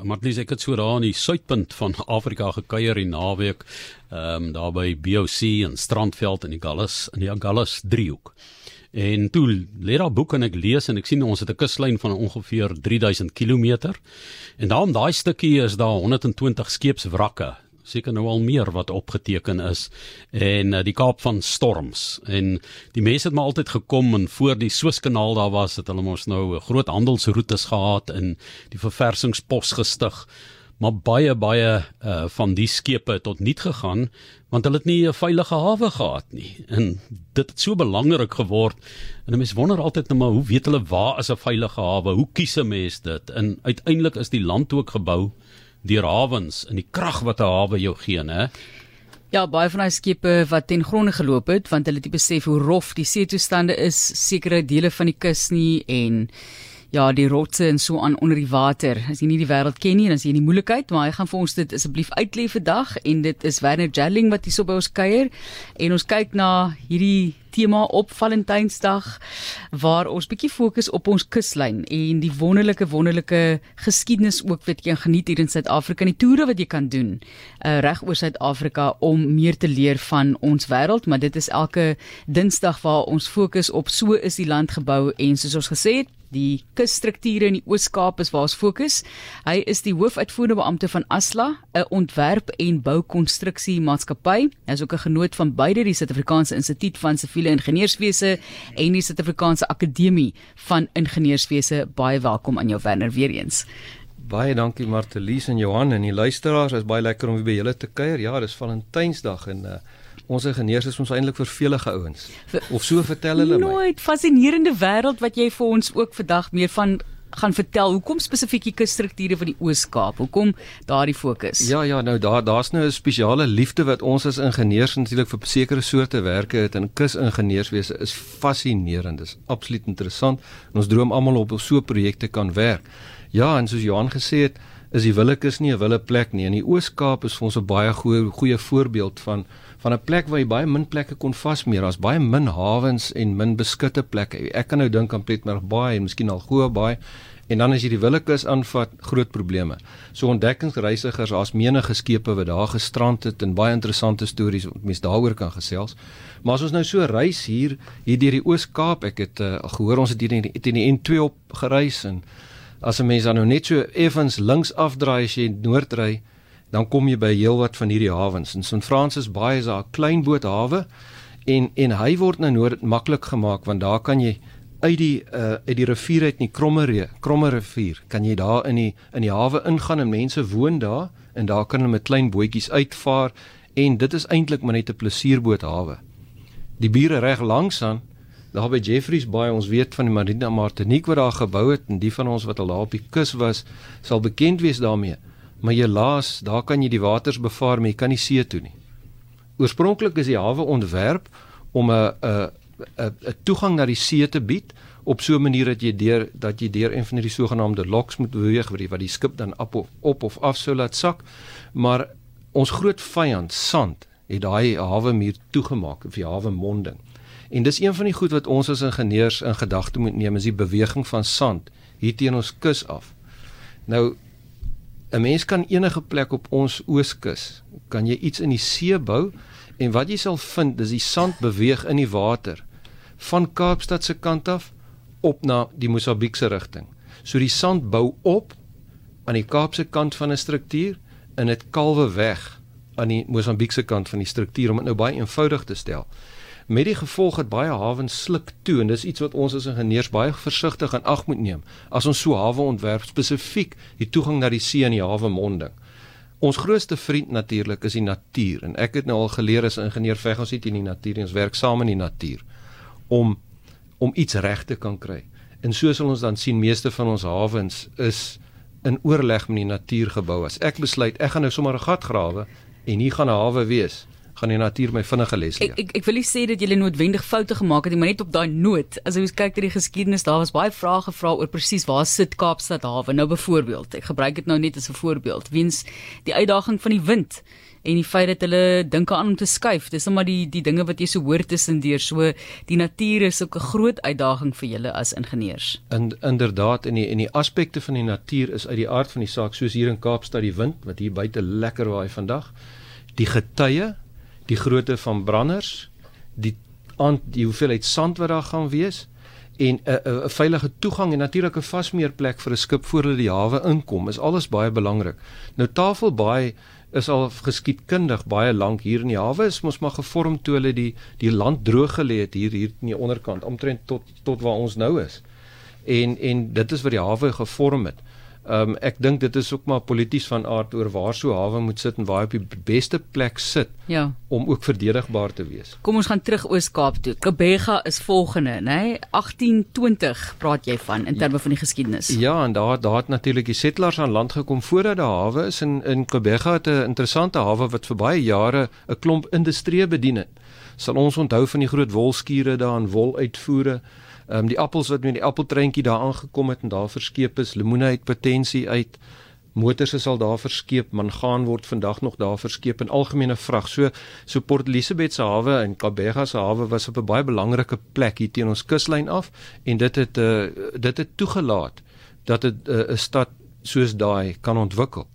Marlies ek het so daar aan die suidpunt van Afrika gekuier in naweek, ehm um, daar by BOC en Strandveld in die Gallus in die Agulhas driehoek. En toe lê daar boeke en ek lees en ek sien ons het 'n kuslyn van ongeveer 3000 km. En daarom daai stukkie is daar 120 skeepswrakke seker nou al meer wat opgeteken is en uh, die Kaap van storms. En die mense het maar altyd gekom en voor die Suezkanaal daar was het hulle mos nou groot handelsroetes gehad en die verversingspos gestig. Maar baie baie uh, van die skepe tot niet gegaan want hulle het nie 'n veilige hawe gehad nie. En dit het so belangrik geword en mense wonder altyd nou maar hoe weet hulle waar is 'n veilige hawe? Hoe kies 'n mens dit? En uiteindelik is die land ook gebou deur hawens en die krag wat 'n hawe jou gee, hè? Ja, baie van daai skepe wat ten gronde geloop het, want hulle het besef hoe rof die seetoestande is, sekere dele van die kus nie en ja, die rotse en so aan onder die water. As jy nie die wêreld ken nie, dan is jy in die moeilikheid, maar hy gaan vir ons dit asseblief uitlê vandag. En dit is Werner Jelling wat hierso by ons kuier. En ons kyk na hierdie tema op Valentynsdag waar ons bietjie fokus op ons kuslyn en die wonderlike wonderlike geskiedenis ook wat jy kan geniet hier in Suid-Afrika. En die toere wat jy kan doen uh, reg oor Suid-Afrika om meer te leer van ons wêreld. Maar dit is elke Dinsdag waar ons fokus op so is die land gebou. En soos ons gesê het die kusstrukture in die Oos-Kaap is waar ons fokus. Hy is die hoofuitvoerende beampte van Asla, 'n ontwerp- en boukonstruksie maatskappy. Hy is ook 'n genoot van beide die Suid-Afrikaanse Instituut van Siviele ingenieurswese en die Suid-Afrikaanse Akademie van Ingenieurswese. Baie welkom aan jou Werner weer eens. Baie dankie Martelies en Johan en die luisteraars. Dit is baie lekker om weer by julle te kuier. Ja, dis Valentynsdag en uh, ons ingenieurs is ons eintlik vervelige ouens. Of so vertel hulle my. Nooit fascinerende wêreld wat jy vir ons ook vandag meer van gaan vertel hoekom spesifiek die kusstrukture van die Oos-Kaap. Hoekom daardie fokus? Ja ja, nou daar daar's nou 'n spesiale liefde wat ons as ingenieurs natuurlik vir sekere soorte werke het en kusingenieurswese is fascinerend. Dit is absoluut interessant. En ons droom almal op so projekte kan werk. Ja, en soos Johan gesê het, is die Willekus nie 'n wille plek nie. In die Oos-Kaap is vir ons 'n baie goeie goeie voorbeeld van van 'n plek waar jy baie min plekke kon vasmeer. Daar's baie min hawens en min beskutte plekke. Ek kan nou dink aan Pletmerg Baai en miskien Algoa Baai. En dan as jy die Willekus aanvat, groot probleme. So ontdekkingsreisigers, daar's menige skepe wat daar gestrand het en baie interessante stories wat mense daaroor kan gesels. Maar as ons nou so reis hier hier deur die Oos-Kaap, ek het uh, gehoor ons het hier in die, die N2 op gereis en as 'n mens dan nou net so effens links afdraai as jy noord ry, dan kom jy by heelwat van hierdie hawens. In St. Francis Bay is daar 'n klein boothawe en en hy word nou noord maklik gemaak want daar kan jy uit die uh, uit die rivier uit in die Krommeree, Krommerrivier, kan jy daar in die in die hawe ingaan en mense woon daar en daar kan hulle met klein bootjies uitvaar en dit is eintlik maar net 'n plesierboothawe. Die bure reg langs aan daar by Jeffreys Bay, ons weet van die Marina Martinique wat daar gebou het en die van ons wat al daar op die kus was, sal bekend wees daarmee. Maar jy laas, daar kan jy die waters bevaar, maar jy kan nie see toe nie. Oorspronklik is die hawe ontwerp om 'n 'n 'n 'n toegang na die see te bied op so 'n manier dat jy deur dat jy deur een van die sogenaamde locks moet beweeg wat die wat die skip dan op of op of af sou laat sak. Maar ons groot vyand, sand, het daai hawe muur toegemaak, of die hawe monding. En dis een van die goed wat ons as ingenieurs in gedagte moet neem, is die beweging van sand hier teen ons kus af. Nou 'n mens kan enige plek op ons ooskus, kan jy iets in die see bou en wat jy sal vind, dis die sand beweeg in die water van Kaapstad se kant af op na die Mosambiekse rigting. So die sand bou op aan die Kaapse kant van 'n struktuur en dit kalwe weg aan die Mosambiekse kant van die struktuur om dit nou baie eenvoudig te stel met die gevolg dat baie hawens sluk toe en dis iets wat ons as ingenieurs baie versigtig in ag moet neem as ons so hawe ontwerp spesifiek die toegang na die see en die hawe monding. Ons grootste vriend natuurlik is die natuur en ek het nou al geleer as ingenieur veg ons nie in die natuur nie ons werk saam in die natuur om om iets reg te kan kry. En so sal ons dan sien meeste van ons hawens is in oorleg met die natuur gebou. As ek besluit ek gaan nou sommer 'n gat grawe en hier gaan 'n hawe wees, gaan die natuur my vinnige les leer. Ek ek, ek wil nie sê dat jy noodwendig foute gemaak het nie, maar net op daai noot. As jy kyk na die geskiedenis, daar was baie vrae gevra oor presies waar sit Kaapstad hawe nou byvoorbeeld. Ek gebruik dit nou net as 'n voorbeeld. Wiens die uitdaging van die wind en die feit dat hulle dink aan om te skuif. Dis net maar die die dinge wat jy so hoor tussendeur. So die natuur is ook 'n groot uitdaging vir julle as ingenieurs. In inderdaad in die in die aspekte van die natuur is uit die aard van die saak soos hier in Kaapstad die wind wat hier buite lekker waai vandag. Die getye, die grootte van branders, die aan die hoeveelheid sand wat daar gaan wees en 'n 'n veilige toegang en natuurlik 'n vasmeerplek vir 'n skip voor hulle die hawe inkom is alles baie belangrik. Nou Tafelbaai is al geskiedkundig baie lank hier in die hawe is mos maar gevorm toe hulle die die land droog gelê het hier hier in die onderkant omtrent tot tot waar ons nou is. En en dit is wat die hawe gevorm het. Ehm um, ek dink dit is ook maar polities van aard oor waar so hawe moet sit en waar op die beste plek sit ja. om ook verdedigbaar te wees. Kom ons gaan terug Oos-Kaap toe. Kebega is volgende, nê? 1820 praat jy van in terme van die geskiedenis. Ja, en daar daar het natuurlik die settlers aan land gekom voordat die hawe is in in Kebega het 'n interessante hawe wat vir baie jare 'n klomp industrie bedien het. Sal ons onthou van die groot wolskure daar in wol uitvoere Ehm um, die appels wat met die appeltreintjie daar aangekom het en daar verskeep is, lemoene het potensie uit. Motors is al daar verskeep, mangaan word vandag nog daar verskeep in algemene vrag. So so Port Elizabeth se hawe en Kabega se hawe was op 'n baie belangrike plek hier teen ons kuslyn af en dit het uh, dit het toegelaat dat eh, 'n uh, stad soos daai kan ontwikkel.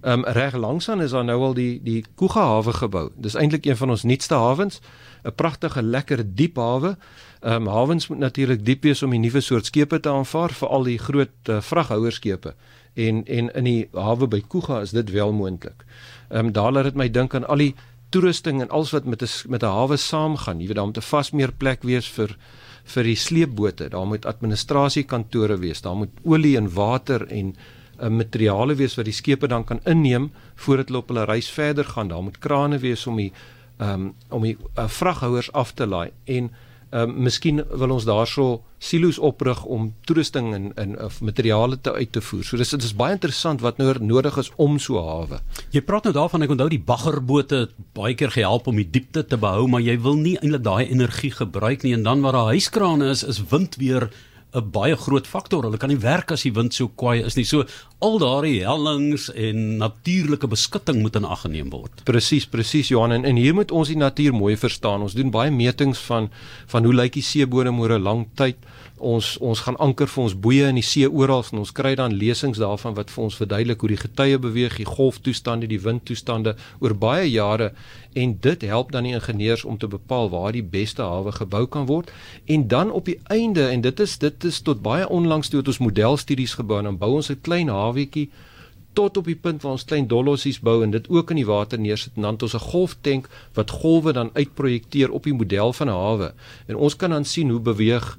Ehm um, reg langsaan is daar nou al die die Kuga hawe gebou. Dis eintlik een van ons nuutste hawens, 'n pragtige lekker diep hawe. Ehm um, hawens moet natuurlik diep wees om die nuwe soort skepe te aanvaar vir al die groot uh, vraghouerskepe. En en in die hawe by Kuga is dit wel moontlik. Ehm um, daar laat dit my dink aan al die toerusting en alles wat met 'n met 'n hawe saamgaan. Jy weet daar moet 'n vas meer plek wees vir vir die sleepbote. Daar moet administrasiekantore wees. Daar moet olie en water en uh, materiale wees wat die skepe dan kan inneem voordat hulle op hulle reis verder gaan. Daar moet krane wees om die ehm um, om die uh, vraghouers af te laai en ehm um, miskien wil ons daarso silo's oprig om toerusting en en of materiale te uit te voer. So dis dit is baie interessant wat nou nodig is om so hawe. Jy praat nou daarvan ek onthou die baggerbote baie keer gehelp om die diepte te behou, maar jy wil nie eintlik daai energie gebruik nie en dan waar daar huiskrane is, is wind weer 'n baie groot faktor. Hulle kan nie werk as die wind so kwaai is nie. So al daardie hellings en natuurlike beskutting moet in ag geneem word. Presies, presies Johan en, en hier moet ons die natuur mooi verstaan. Ons doen baie metings van van hoe lyk die seebodem oor 'n lang tyd ons ons gaan anker vir ons boeye in die see oral en ons kry dan lesings daarvan wat vir ons verduidelik hoe die getye beweeg, die golftoestande, die windtoestande oor baie jare. En dit help dan die ingenieurs om te bepaal waar die beste hawe gebou kan word. En dan op die einde en dit is dit is tot baie onlangs toe het ons modelstudies gebou en dan bou ons 'n klein hawetjie tot op die punt waar ons klein dolossies bou en dit ook in die water neersit. En dan het ons 'n golftank wat golwe dan uitprojekteer op die model van 'n hawe. En ons kan dan sien hoe beweeg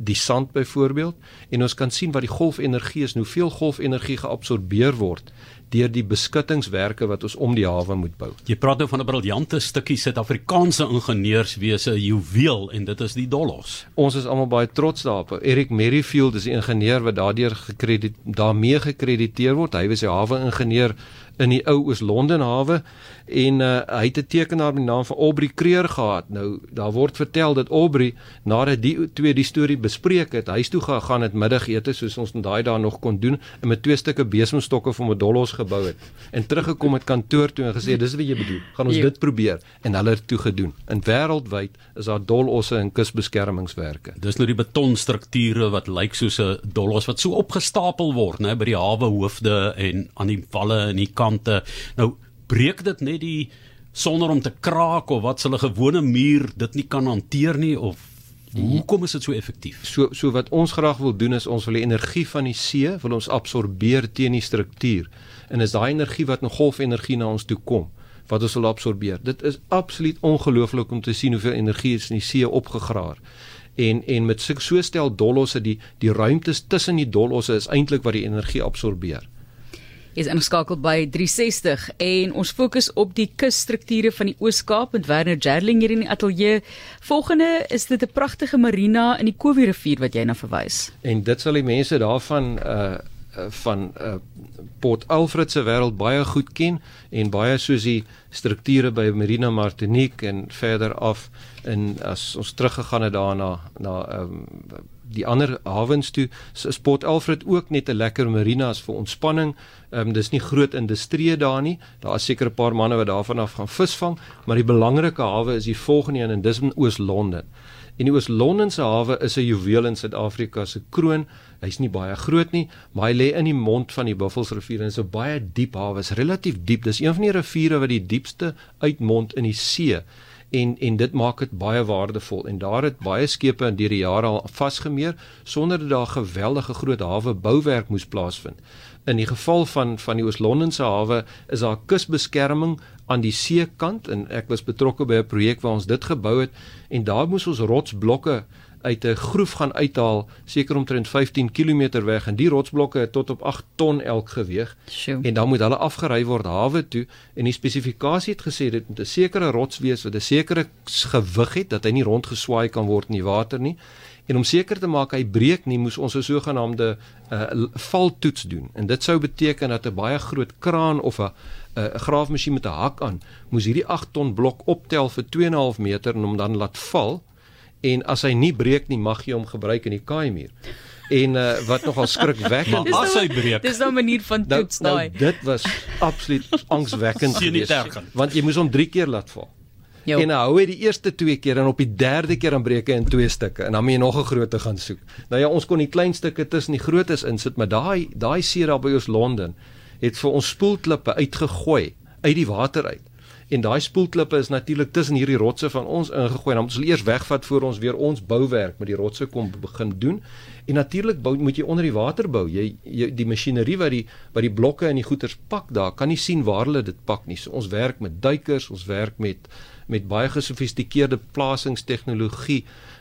die sand byvoorbeeld en ons kan sien wat die golfenergie is, hoeveel golfenergie geabsorbeer word deur die beskuttingswerke wat ons om die hawe moet bou. Jy praat nou van 'n briljante stukkie Suid-Afrikaanse ingenieurswese juweel en dit is die Dollos. Ons is almal baie trots daarop. Eric Merrifield is die ingenieur wat daardeur gekrediteer daarmee gekrediteer word. Hy was die hawe-ingenieur in die ou Oos-London hawe en uh, hy het 'n tekenaar met die naam van Aubrey Creer gehad. Nou daar word vertel dat Aubrey nadat die twee die storie bespreek het, huis toe gegaan het middagete soos ons daai dae nog kon doen en met twee stukke besemstokke vir 'n dollos gebou het en teruggekom het kantoor toe en gesê dis wat jy bedoel. Gaan ons ja. dit probeer en hulle het toe gedoen. In wêreldwyd is daar dolosse en kusbeskermingswerke. Dis nou die betonstrukture wat lyk soos 'n dolos wat so opgestapel word, né, by die hawe hoofde en aan die walle en die kante. Nou breek dit net die sonder om te kraak of wat hulle gewone muur dit nie kan hanteer nie of hoekom is dit so effektief? So so wat ons graag wil doen is ons wil die energie van die see wil ons absorbeer teen die struktuur en is daai energie wat 'n golfenergie na ons toe kom wat ons wil absorbeer. Dit is absoluut ongelooflik om te sien hoeveel energie is in die see opgegraar. En en met so so stel dolosse die die ruimtes tussen die dolosse is eintlik wat die energie absorbeer is ingeskakel by 360 en ons fokus op die kusstrukture van die Oos-Kaap met Werner Jerling hier in die ateljee. Volgende is dit 'n pragtige marina in die Kowie rivier wat jy na verwys. En dit sal die mense daarvan uh van uh, Port Alfred se wêreld baie goed ken en baie soos die strukture by Marina Martinique en verder af in as ons teruggegaan het daarna na ehm um, die ander hawens toe Port Alfred ook net 'n lekker marina vir ontspanning. Ehm um, dis nie groot industrie daar nie. Daar is seker 'n paar manne wat daarvan af gaan visvang, maar die belangrike hawe is die volgende een en dis in Oos-London. En die Oos-London se hawe is 'n juweel in Suid-Afrika se kroon. Hy's nie baie groot nie, maar hy lê in die mond van die Buffelsrivier en is 'n baie diep hawe. Is relatief diep. Dis een van die riviere wat die diepste uitmond in die see en en dit maak dit baie waardevol en daar het baie skepe in die jare al vasgemeer sonder dat daar geweldige groot hawe bouwerk moes plaasvind. In die geval van van die Oos-London se hawe is daar kusbeskerming aan die seekant en ek was betrokke by 'n projek waar ons dit gebou het en daar moes ons rotsblokke uit 'n groef gaan uithaal seker omtrent 15 km weg en die rotsblokke het tot op 8 ton elk geweg Sjoe. en dan moet hulle afgery word hawe toe en die spesifikasie het gesê dit moet 'n sekere rots wees wat 'n sekere gewig het dat hy nie rondgeswaai kan word in die water nie. En om seker te maak hy breek nie moes ons 'n sogenaamde uh, valtoets doen. En dit sou beteken dat 'n baie groot kraan of 'n 'n graafmasjien met 'n hak aan moes hierdie 8 ton blok optel vir 2.5 meter en hom dan laat val en as hy nie breek nie mag jy hom gebruik in die kaaimuur. En uh, wat nogal skrikwekkend is. As hy breek. Dis nou 'n manier van nou, toets daai. Nou, dit was absoluut angswekkend geweest. Want jy moes hom 3 keer laat val. Jo. En nou hou hy die eerste 2 keer en op die derde keer dan breek hy in twee stukke en dan moet jy nog 'n grootte gaan soek. Nou ja, ons kon die klein stukke tussen die grootes insit, maar daai daai see daar by ons Londen het vir ons spoelklippe uitgegooi uit die water uit. En daai spoelklippe is natuurlik tussen hierdie rotse van ons ingegooi. Dan moet ons eers wegvat voor ons weer ons bouwerk met die rotse kom begin doen. En natuurlik moet jy onder die water bou. Jy, jy die masjinerie wat die wat die blokke en die goeters pak daar, kan nie sien waar hulle dit pak nie. So ons werk met duikers, ons werk met met baie gesofistikeerde plasingstegnologie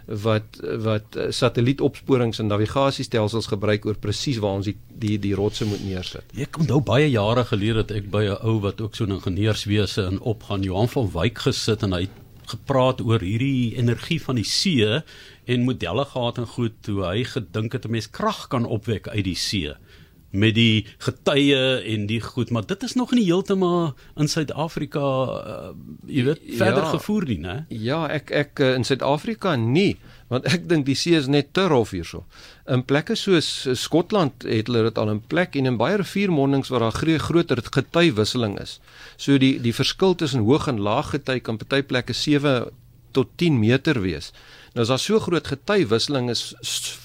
wat wat eh, satellietopsporings en navigasiestelsels gebruik oor presies waar ons die die die rotse moet neersit. Ek onthou baie jare gelede het ek by 'n ou wat ook so 'n ingenieurswese in opgaan Johan van Wyk gesit en hy het gepraat oor hierdie energie van die see en modelle gehad en goed toe hy gedink het 'n mens krag kan opwek uit die see met die getye en die goed maar dit is nog nie heeltemal in Suid-Afrika uh, jy weet verder ja, gevoer nie né Ja ek ek in Suid-Afrika nie want ek dink die see is net te rof hierso. In plekke soos Skotland het hulle dit al in plek en in baie riviermondings waar daar groter getywisseling is. So die die verskil tussen hoog en laag gety kan party plekke 7 tot 10 meter wees. Nou as daar so groot getywisseling is,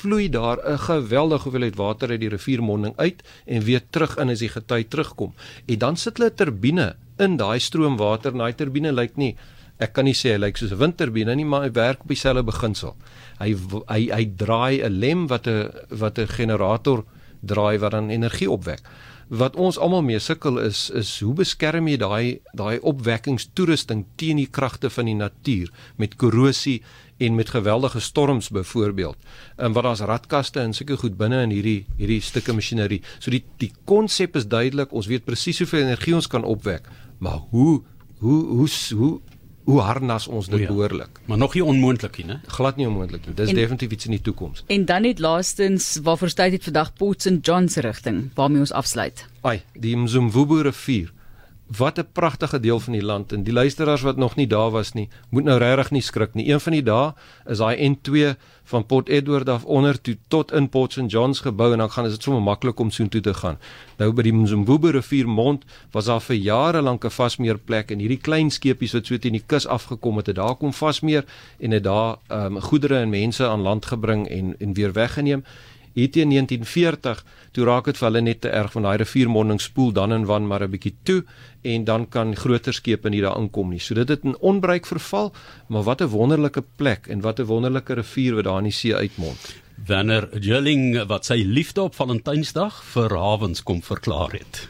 vloei daar 'n geweldige hoeveelheid water uit die riviermonding uit en weer terug in as die gety terugkom. En dan sit hulle 'n turbine in daai stroomwater en daai turbine lyk nie ek kan nie sê hy lyk soos 'n windturbine nie, maar hy werk op dieselfde beginsel. Hy hy hy draai 'n lem wat 'n wat 'n generator draai wat dan energie opwek. Wat ons almal mee sukkel is is hoe beskerm jy daai daai opwekkingstoerusting teen die kragte van die natuur met korrosie en met geweldige storms byvoorbeeld. En wat daar's radkaste en sulke goed binne in hierdie hierdie stukke masjinerie. So die die konsep is duidelik. Ons weet presies hoeveel energie ons kan opwek, maar hoe hoe hoe hoe hoe harnas ons dit ja. behoorlik. Maar nog nie onmoontlik nie, né? Glad nie onmoontlik nie. Dis en, definitief iets in die toekoms. En dan net laastens, waarvoor staan dit vandag Port St John se rigting waarmee ons afsluit? Ai, die Mzumvubu rivier wat 'n pragtige deel van die land en die luisteraars wat nog nie daar was nie, moet nou regtig nie skrik nie. Een van die dae is daai N2 van Port Edward af onder toe tot in Port St Johns gebou en dan gaan dit sommer maklik om soontoe te gaan. Nou by die Mzimbubu rivier mond was daar vir jare lank 'n vasmeer plek en hierdie klein skepies wat so teen die kus afgekom het, het daar kom vasmeer en het daar um, goedere en mense aan land gebring en en weer weggeneem hier teen 1940 toe raak dit vir hulle net te erg van daai riviermonding spoel dan en wan maar 'n bietjie toe en dan kan groter skepe nie daar inkom nie. So dit het in onbruik verval, maar wat 'n wonderlike plek en wat 'n wonderlike rivier wat daar in die see uitmond. Wanneer Jilling wat sy liefde op Valentynsdag vir hawens kom verklaar het.